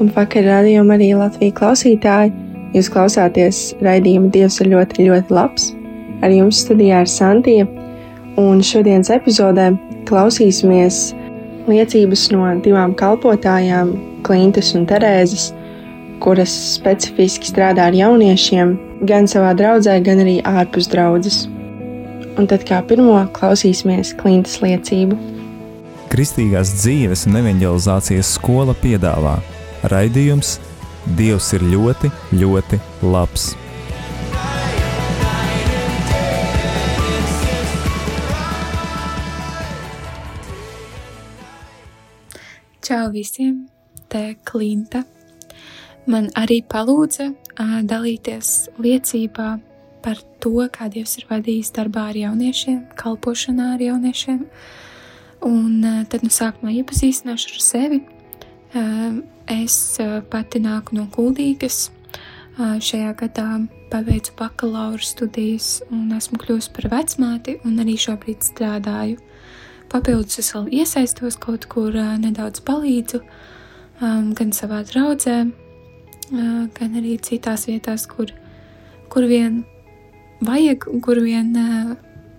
Un vakar rādījuma arī Latvijas klausītāji. Jūs klausāties raidījuma Dievs ir ļoti, ļoti labs. Ar jums studijā ir Santija, un šodienas epizodē klausīsimies liecības no divām kalpotājām, Klintas un Terēzes, kuras specifiski strādā ar jauniešiem gan savā draudzē, gan arī ārpus draudzes. Un tad kā pirmo klausīsimies Klintas liecību. Kristīgās dzīves un evanģelizācijas skola piedāvā Raidījums Dievs ir ļoti, ļoti labs. Čau visiem! Te Klinta. Man arī palūdza uh, dalīties liecībā par to, kā Dievs ir vadījis darbā ar jauniešiem, kalpošanā ar jauniešiem. Un uh, tad nu sākumā iepazīstināšu ar sevi. Uh, Es eh, pati nāku no Kuldīgas. Eh, šajā gadā paveicu bakalaura studijas un esmu kļuvusi par vecmāti un arī šobrīd strādāju. Papildus es vēl iesaistos kaut kur, eh, nedaudz palīdzu, gan savā draudzē, gan arī citās vietās, kur, kur vien vajag un kur vien,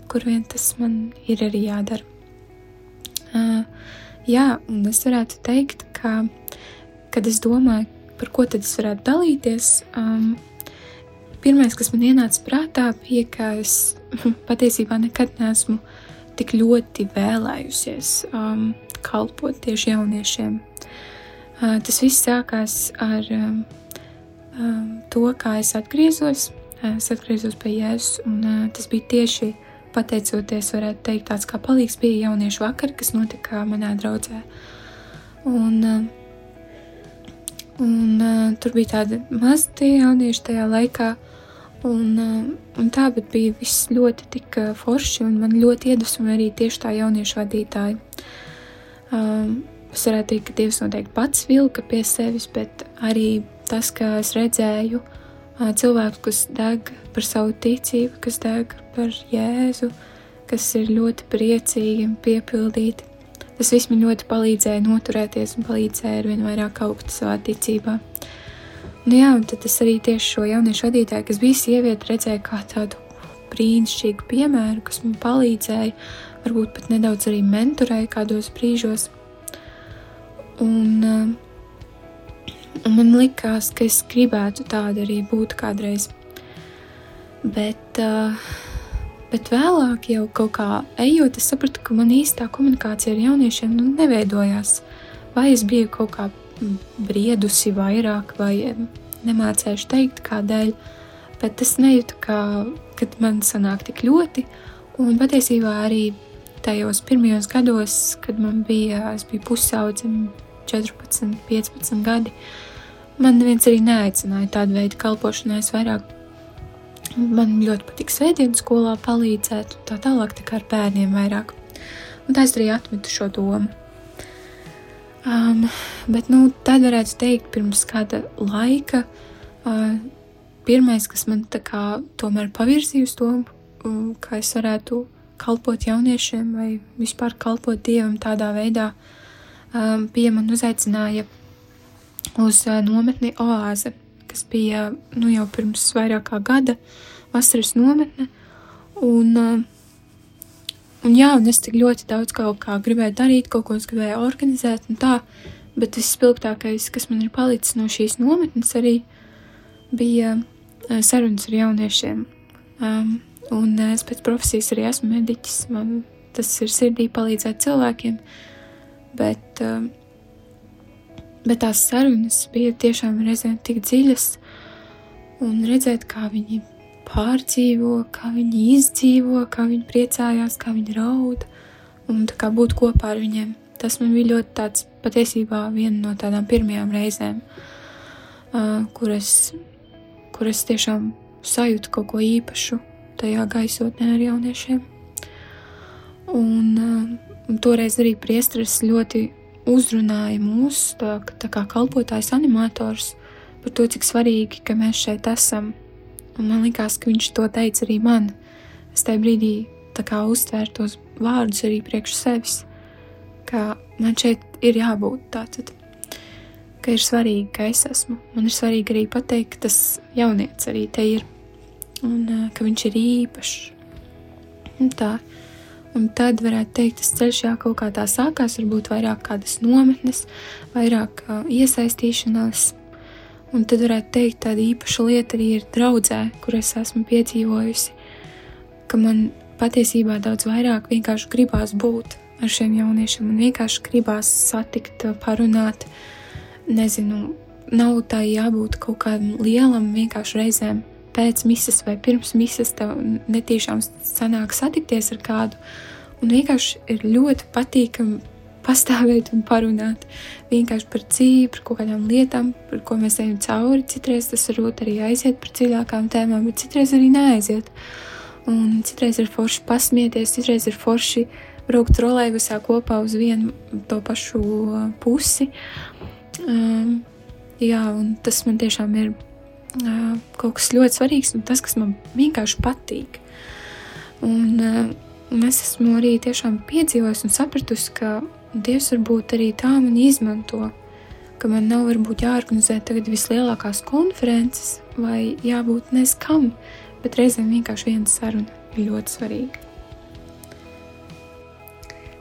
kur vien tas man ir arī jādara. Jā, un es varētu teikt, ka kad es domāju, par ko tad es varētu dalīties, um, pirmais, kas man ienāca prātā, bija, ka es patiesībā nekad neesmu tik ļoti vēlējusies um, kalpot tieši jauniešiem. Uh, tas viss sākās ar um, um, to, kā es atgriezos. Es atgriezos pie Jēzus, un uh, tas bija tieši pateicoties, varētu teikt, tāds kā palīgs bija jauniešu vakar, kas notika manā draudzē. Un, uh, Un, uh, tur bija tādi mazi tie jaunieši tajā laikā. Un, uh, un tā bija viss ļoti tik uh, forši, un man ļoti iedvesmoja arī tieši tā jauniešu vadītāja. Um, es varētu teikt, ka Dievs noteikti pats vilka pie sevis, bet arī tas, ka es redzēju uh, cilvēkus, kas deg par savu ticību, kas deg par Jēzu, kas ir ļoti priecīgi un piepildīti. Tas viss man ļoti palīdzēja noturēties un palīdzēja ar vien vairāk augt savā ticībā. Nu jā, un tad es arī tieši šo jauniešu vadītāju, kas bija sieviete, redzēju kā tādu brīnišķīgu piemēru, kas man palīdzēja, varbūt pat nedaudz arī mentorēja kādos brīžos. Un, uh, un man likās, ka es gribētu tāda arī būt kādreiz. Bet uh, Bet vēlāk, jau kaut kā ejot, es sapratu, ka man īstā komunikācija ar jauniešiem nu, neveidojās. Vai es biju kaut kā briedusi vairāk, vai nemācējuši teikt, kādēļ. Bet es nejūtu, ka man sanāk tik ļoti. Un patiesībā arī tajos pirmajos gados, kad man bija, bija pusaudzim, 14, 15 gadi, man neviens arī neaicināja tādu veidu kalpošanai. Es vairāk Man ļoti patīk svētdienas skolā palīdzēt, un tā tālāk tā kā ar bērniem vairāk. Un tā es arī atmetu šo domu. Um, bet, nu, tad varētu teikt, pirms kāda laika, uh, pirmais, kas man tā kā tomēr pavirzīja uz to, um, kā es varētu kalpot jauniešiem vai vispār kalpot Dievam tādā veidā, um, bija man uzaicināja uz uh, nometni Oāze kas bija nu, jau pirms vairāk kā gada vasaras nometne. Un, uh, un, jā, un es tik ļoti daudz kaut kā gribēju darīt, kaut ko es gribēju organizēt, un tā, bet visspilgtākais, kas man ir palicis no šīs nometnes, arī bija uh, sarunas ar jauniešiem. Um, un uh, es pēc profesijas arī esmu mediķis, man tas ir sirdī palīdzēt cilvēkiem, bet uh, bet tās sarunas bija tiešām reizēm tik dziļas, un redzēt, kā viņi pārdzīvo, kā viņi izdzīvo, kā viņi priecājās, kā viņi raud, un tā kā būt kopā ar viņiem. tas man bija ļoti tāds patiesībā viena no tādām pirmajām reizēm, uh, kuras, kuras tiešām sajūtu kaut ko īpašu tajā gaisotnē ar jauniešiem. Un, un toreiz arī priesteris ļoti uzrunāja mūs, tā, tā kā kalpotājs animators, par to, cik svarīgi, ka mēs šeit esam. Un man liekas, ka viņš to teica arī man. Es tajā brīdī uztvēru tos vārdus arī priekš sevis, ka man šeit ir jābūt tātad, ka ir svarīgi, ka es esmu. Man ir svarīgi arī pateikt, ka tas jaunietis arī te ir un ka viņš ir īpašs. Un tā. Un tad varētu teikt, tas ceļš jā, kaut kā tā sākās, varbūt vairāk kādas nometnes, vairāk uh, iesaistīšanās. Un tad varētu teikt, tāda īpaša lieta arī ir draudzē, kur es esmu piedzīvojusi, ka man patiesībā daudz vairāk vienkārši gribās būt ar šiem jauniešiem un vienkārši gribās satikt, parunāt. Nezinu, nav tā jābūt kaut kādam lielam, vienkārši reizēm pēc misijas vai pirms misijas tev netiešām sanāk satikties ar kādu. Un vienkārši ir ļoti patīkami pastāvēt un parunāt vienkārši par dzīvi, par kaut kādām lietām, par ko mēs ejam cauri. Citreiz tas varbūt arī aiziet par dziļākām tēmām, bet citreiz arī neaiziet. Un citreiz ir forši pasmieties, citreiz ir forši braukt trolēļusā kopā uz vienu to pašu pusi. Um, jā, un tas man tiešām ir kaut kas ļoti svarīgs un tas, kas man vienkārši patīk. Un, un es esmu arī tiešām piedzīvojis un sapratusi, ka Dievs varbūt arī tā man izmanto, ka man nav varbūt jāorganizē tagad vislielākās konferences vai jābūt neskam, bet reizēm vienkārši viena saruna ir ļoti svarīga.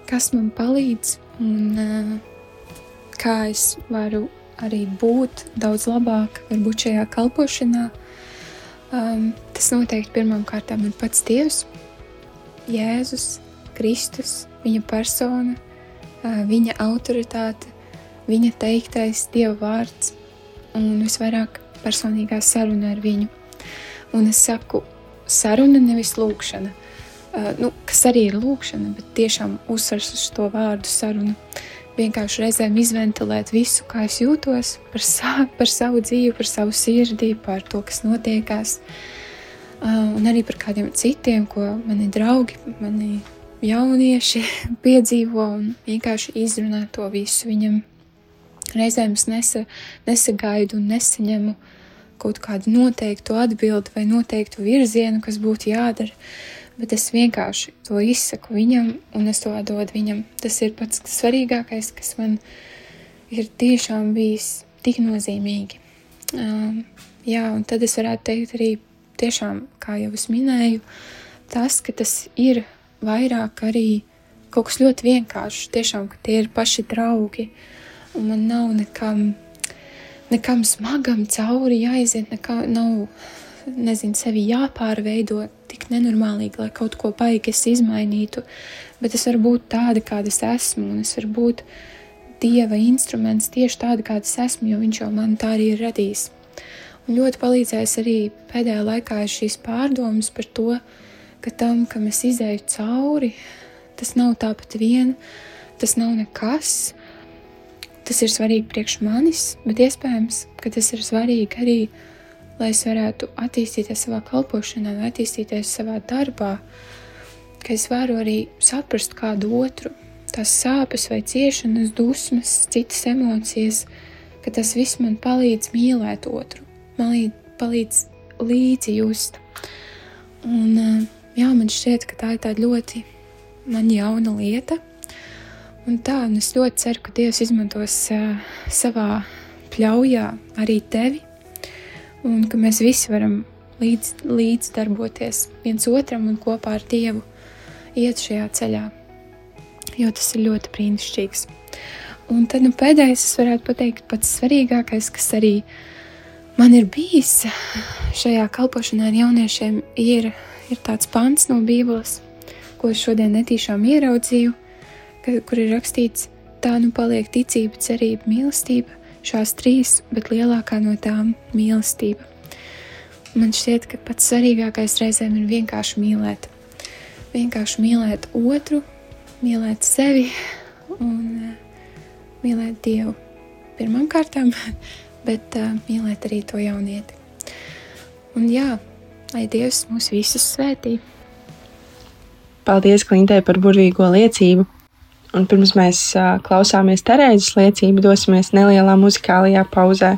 Kas man palīdz un kā es varu arī būt daudz labāk, varbūt šajā kalpošanā, um, tas noteikti pirmām kārtām ir pats Dievs, Jēzus, Kristus, viņa persona, uh, viņa autoritāte, viņa teiktais Dieva vārds un visvairāk personīgā saruna ar viņu. Un es saku, saruna nevis lūkšana. Uh, nu, kas arī ir lūkšana, bet tiešām uzsvers uz to vārdu sarunu. Vienkārši reizēm izventilēt visu, kā es jūtos, par, sa par savu dzīvi, par savu sirdi, par to, kas notiekās. Uh, un arī par kādiem citiem, ko mani draugi, mani jaunieši piedzīvo un vienkārši izrunāt to visu viņam. Reizēm es nesa, nesagaidu un nesaņemu kaut kādu noteiktu atbildi vai noteiktu virzienu, kas būtu jādara, bet es vienkārši to izsaku viņam un es to dodu viņam. Tas ir pats svarīgākais, kas man ir tiešām bijis tik nozīmīgi. Um, jā, un tad es varētu teikt arī tiešām, kā jau es minēju, tas, ka tas ir vairāk arī kaut kas ļoti vienkāršs, tiešām, ka tie ir paši draugi, un man nav nekam nekam smagam cauri jāiziet, nekā nav, nezinu, sevi jāpārveido tik nenormālīgi, lai kaut ko baigi es izmainītu, bet es varu būt tāda, kāda es esmu, un es varu būt Dieva instruments tieši tāda, kāda es esmu, jo viņš jau man tā arī ir radījis. Un ļoti palīdzējis arī pēdējā laikā šīs pārdomas par to, ka tam, kam es izēju cauri, tas nav tāpat vien, tas nav nekas, tas ir svarīgi priekš manis, bet iespējams, ka tas ir svarīgi arī, lai es varētu attīstīties savā kalpošanā, attīstīties savā darbā, ka es varu arī saprast kādu otru, tās sāpes vai ciešanas, dusmas, citas emocijas, ka tas viss man palīdz mīlēt otru, man palīdz līdzi just. Un, jā, man šķiet, ka tā ir tāda ļoti man jauna lieta, Un tā, un es ļoti ceru, ka Dievs izmantos uh, savā pļaujā arī tevi, un ka mēs visi varam līdz, līdz darboties viens otram un kopā ar Dievu iet šajā ceļā, jo tas ir ļoti brīnišķīgs. Un tad nu, pēdējais, es varētu pateikt, pats svarīgākais, kas arī man ir bijis šajā kalpošanā ar jauniešiem, ir, ir tāds pants no Bībeles, ko es šodien netīšām ieraudzīju kur ir rakstīts, tā nu paliek ticība, cerība, mīlestība, šās trīs, bet lielākā no tām - mīlestība. Man šķiet, ka pats svarīgākais reizēm ir vienkārši mīlēt. Vienkārši mīlēt otru, mīlēt sevi un, mīlēt Dievu pirmām kārtām, bet uh, mīlēt arī to jaunieti. Un jā, lai Dievs mūs visus svētī. Paldies, Klintē, par burvīgo liecību. Un pirms mēs klausāmies Terēzes liecību, dosimies nelielā muzikālajā pauzē.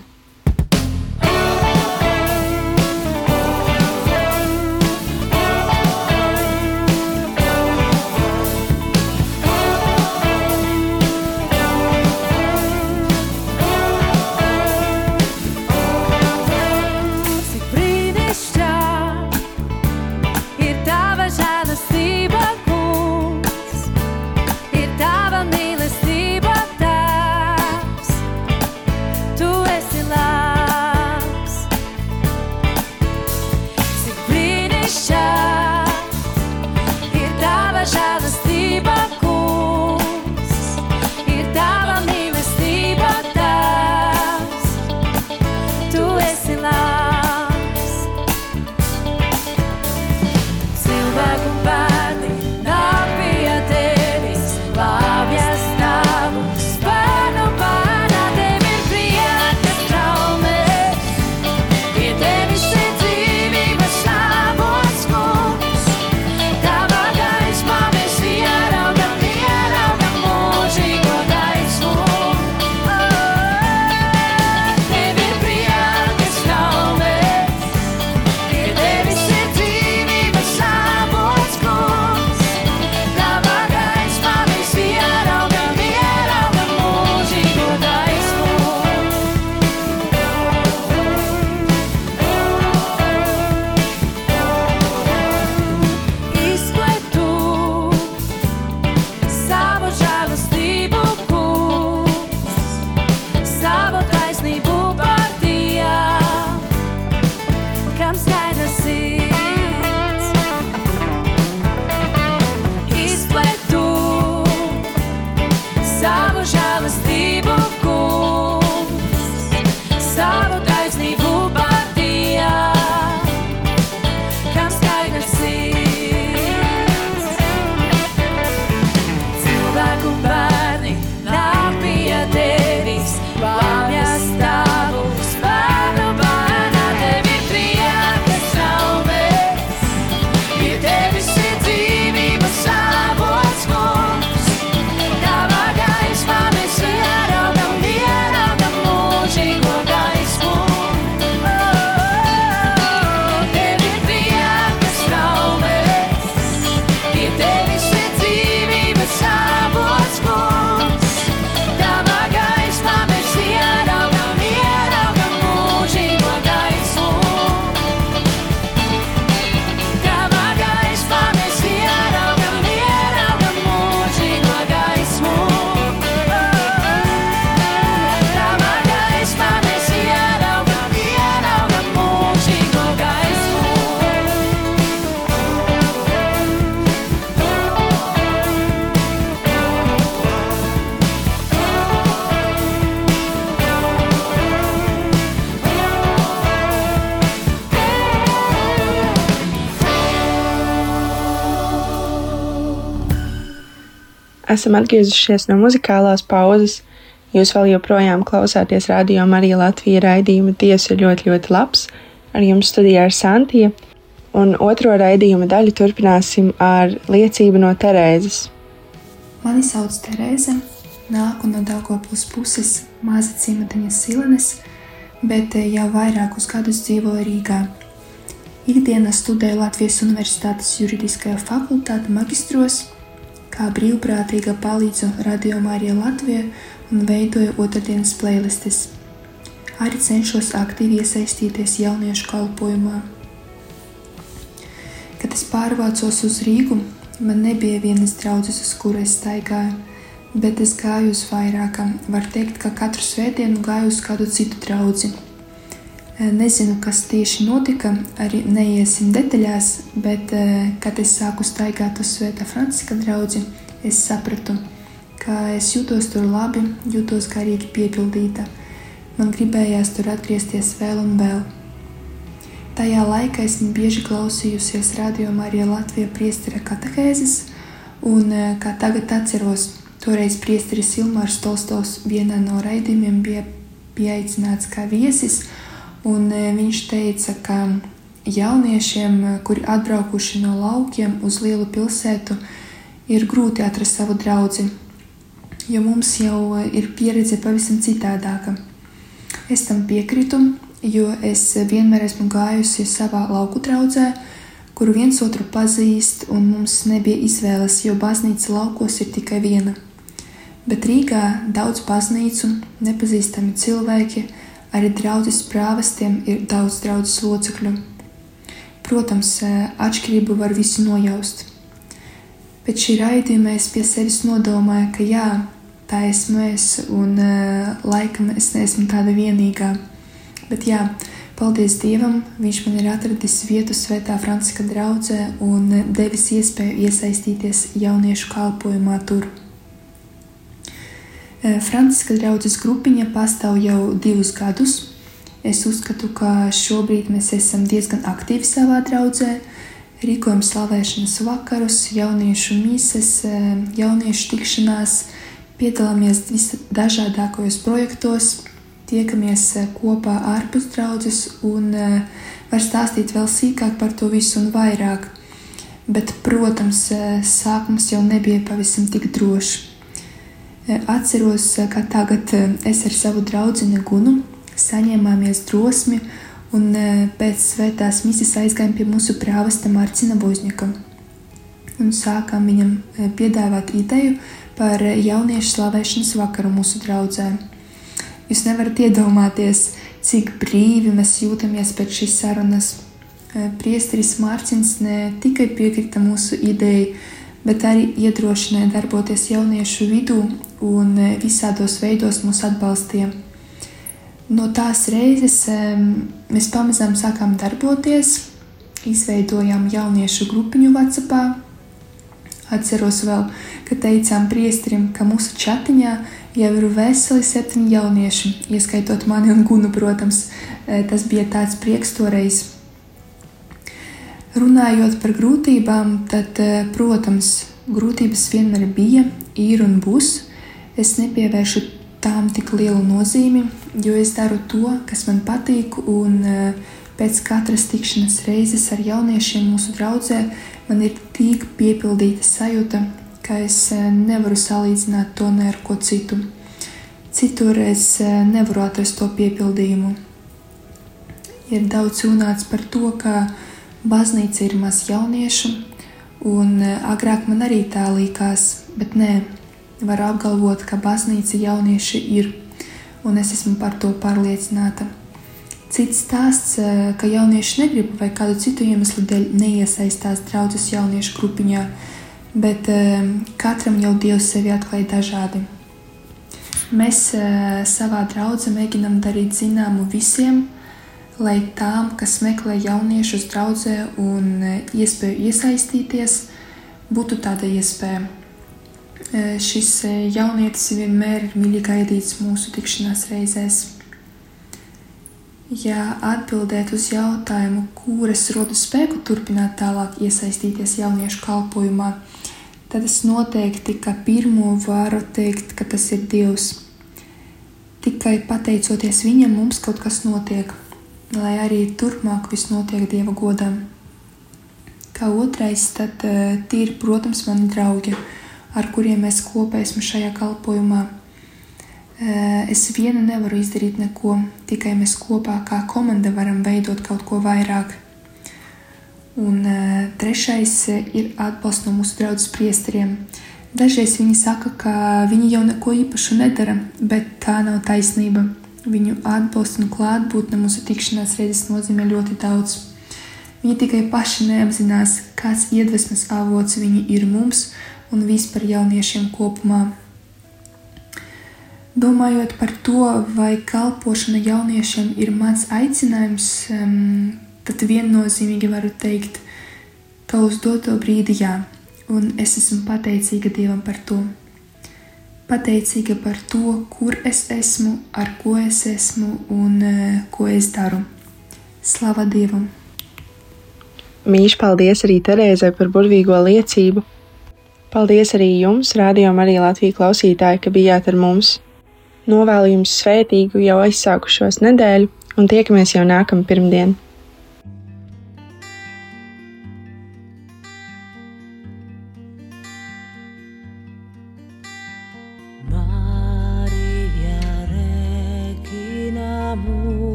Esam atgriezušies no muzikālās pauzes. Jūs vēl joprojām klausāties radio Marija Latvija raidījuma Dievs ir ļoti, ļoti labs. Ar jums studijā ir Santija, un otro raidījuma daļu turpināsim ar liecību no Terēzes. Mani sauc Terēze, nāku no Daugopils puses maza cimatiņas silenes, bet jau vairākus gadus dzīvoju Rīgā. Ikdienā studēju Latvijas Universitātes juridiskajā fakultāte magistros kā brīvprātīga palīdzu Radio Mārija Latvija un veidoju otrdienas playlistes. Arī cenšos aktīvi iesaistīties jauniešu kalpošanā. Kad es pārvācos uz Rīgu, man nebija vienas draudzes, uz kuru es staigāju, bet es gāju uz vairākām. Var teikt, ka katru svētdienu gāju uz kādu citu draugu. Nezinu, kas tieši notika, arī neiesim detaļās, bet, eh, kad es sāku staigāt uz Svētā Franciska draugu, es sapratu, ka es jūtos tur labi, jūtos garīgi piepildīta. Man gribējās tur atgriezties vēl un vēl. Tajā laikā esmu bieži klausījusies radio Marija Latvijas priestera katehēzes, un, eh, kā tagad atceros, Toreiz priesteris Ilmārs Tolstovs vienā no raidījumiem bija pieaicināts kā viesis, un e, viņš teica, ka jauniešiem, e, kuri atbraukuši no laukiem uz lielu pilsētu, ir grūti atrast savu draugu, jo mums jau e, ir pieredze pavisam citādāka. Es tam piekrītu, jo es vienmēr esmu gājusi savā lauku draudzē, kuru viens otru pazīst, un mums nebija izvēles, jo baznīca laukos ir tikai viena bet Rīgā daudz baznīcu, nepazīstami cilvēki, arī draudzes prāvestiem ir daudz draudzes locekļu. Protams, eh, atšķirību var visi nojaust. Pēc šī raidījuma es pie sevis nodomāju, ka jā, tā esmu es, un uh, laikam es neesmu tāda vienīgā. Bet jā, paldies Dievam, Viņš man ir atradis vietu Svētā Franciska draudzē un devis iespēju iesaistīties jauniešu kalpošanā tur. Eh, Franciska draudzes grupiņa pastāv jau divus gadus. Es uzskatu, ka šobrīd mēs esam diezgan aktīvi savā draudzē. Rīkojam slavēšanas vakarus, jauniešu mises, eh, jauniešu tikšanās, piedalāmies visdažādākajos projektos, tiekamies eh, kopā ārpus draudzes un var stāstīt vēl sīkāk par to visu un vairāk. Bet, protams, sākums jau nebija pavisam tik drošs. Atceros, ka tagad es ar savu draugu Gunu saņēmāmies drosmi un pēc svētās misijas aizgājām pie mūsu prāvasta Mārcina Vozņika un sākām viņam piedāvāt ideju par jauniešu slavēšanas vakaru mūsu draudzē. Jūs nevarat iedomāties, cik brīvi mēs jūtamies pēc šīs sarunas. Priesteris Mārcis ne tikai piekrita mūsu idejai, bet arī iedrošināja darboties jauniešu vidū un e, visādos veidos mūs atbalstīja. No tās reizes mēs pamazām sākām darboties, izveidojām jauniešu grupiņu Vācijā. Atceros vēl, ka teicām priesterim, ka mūsu chatiņā jau ir veseli septiņi jaunieši, ieskaitot mani un Gunu, protams. E, tas bija tāds prieks toreiz. Runājot par grūtībām, tad, e, protams, grūtības vienmēr bija, ir un būs es nepievēršu tām tik lielu nozīmi, jo es daru to, kas man patīk, un eh, pēc katras tikšanās reizes ar jauniešiem mūsu draudzē man ir tik piepildīta sajūta, ka es eh, nevaru salīdzināt to ne ar ko citu. Citur es eh, nevaru atrast to piepildījumu. Ir daudz runāts par to, ka baznīca ir maz jauniešu, un agrāk man arī tā likās, bet nē, var apgalvot, ka baznīca jaunieši ir, un es esmu par to pārliecināta. Cits stāsts, eh, ka jaunieši negrib vai kādu citu iemeslu dēļ neiesaistās draudzes jauniešu grupiņā, bet eh, katram jau Dievs sevi atklāja dažādi. Mēs eh, savā draudzē mēģinām darīt zināmu visiem, lai tām, kas meklē jauniešus draudzē un iespēju iesaistīties, būtu tāda iespēja. Šis jaunietis vienmēr ir mīļi gaidīts mūsu tikšanās reizēs. Ja atbildēt uz jautājumu, kuras rodu spēku turpināt tālāk iesaistīties jauniešu kalpošanā, tad es noteikti, ka pirmo varu teikt, ka tas ir Dievs. Tikai pateicoties viņam, mums kaut kas notiek, lai arī turpmāk viss notiek Dieva godam. Kā otrais, tad tīri, protams, mani draugi ar kuriem mēs kopā esam šajā kalpošanā. Es viena nevaru izdarīt neko, tikai mēs kopā kā komanda varam veidot kaut ko vairāk. Un trešais ir atbalsts no mūsu draugu priesteriem. Dažreiz viņi saka, ka viņi jau neko īpašu nedara, bet tā nav taisnība. Viņu atbalsts un klātbūtne mūsu tikšanās reizes nozīmē ļoti daudz. Viņi tikai paši neapzinās, kāds iedvesmas avots viņi ir mums un vispār jauniešiem kopumā. Domājot par to, vai kalpošana jauniešiem ir mans aicinājums, tad viennozīmīgi varu teikt, ka uz doto brīdi jā, un es esmu pateicīga Dievam par to. Pateicīga par to, kur es esmu, ar ko es esmu un eh, ko es daru. Slava Dievam! Mīļš, paldies arī Terēzai par burvīgo liecību! Paldies arī jums, Radio Marija Latvija klausītāji, ka bijāt ar mums. Novēlu jums svētīgu jau aizsākušos nedēļu un tiekamies jau nākamā pirmdiena.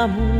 amor.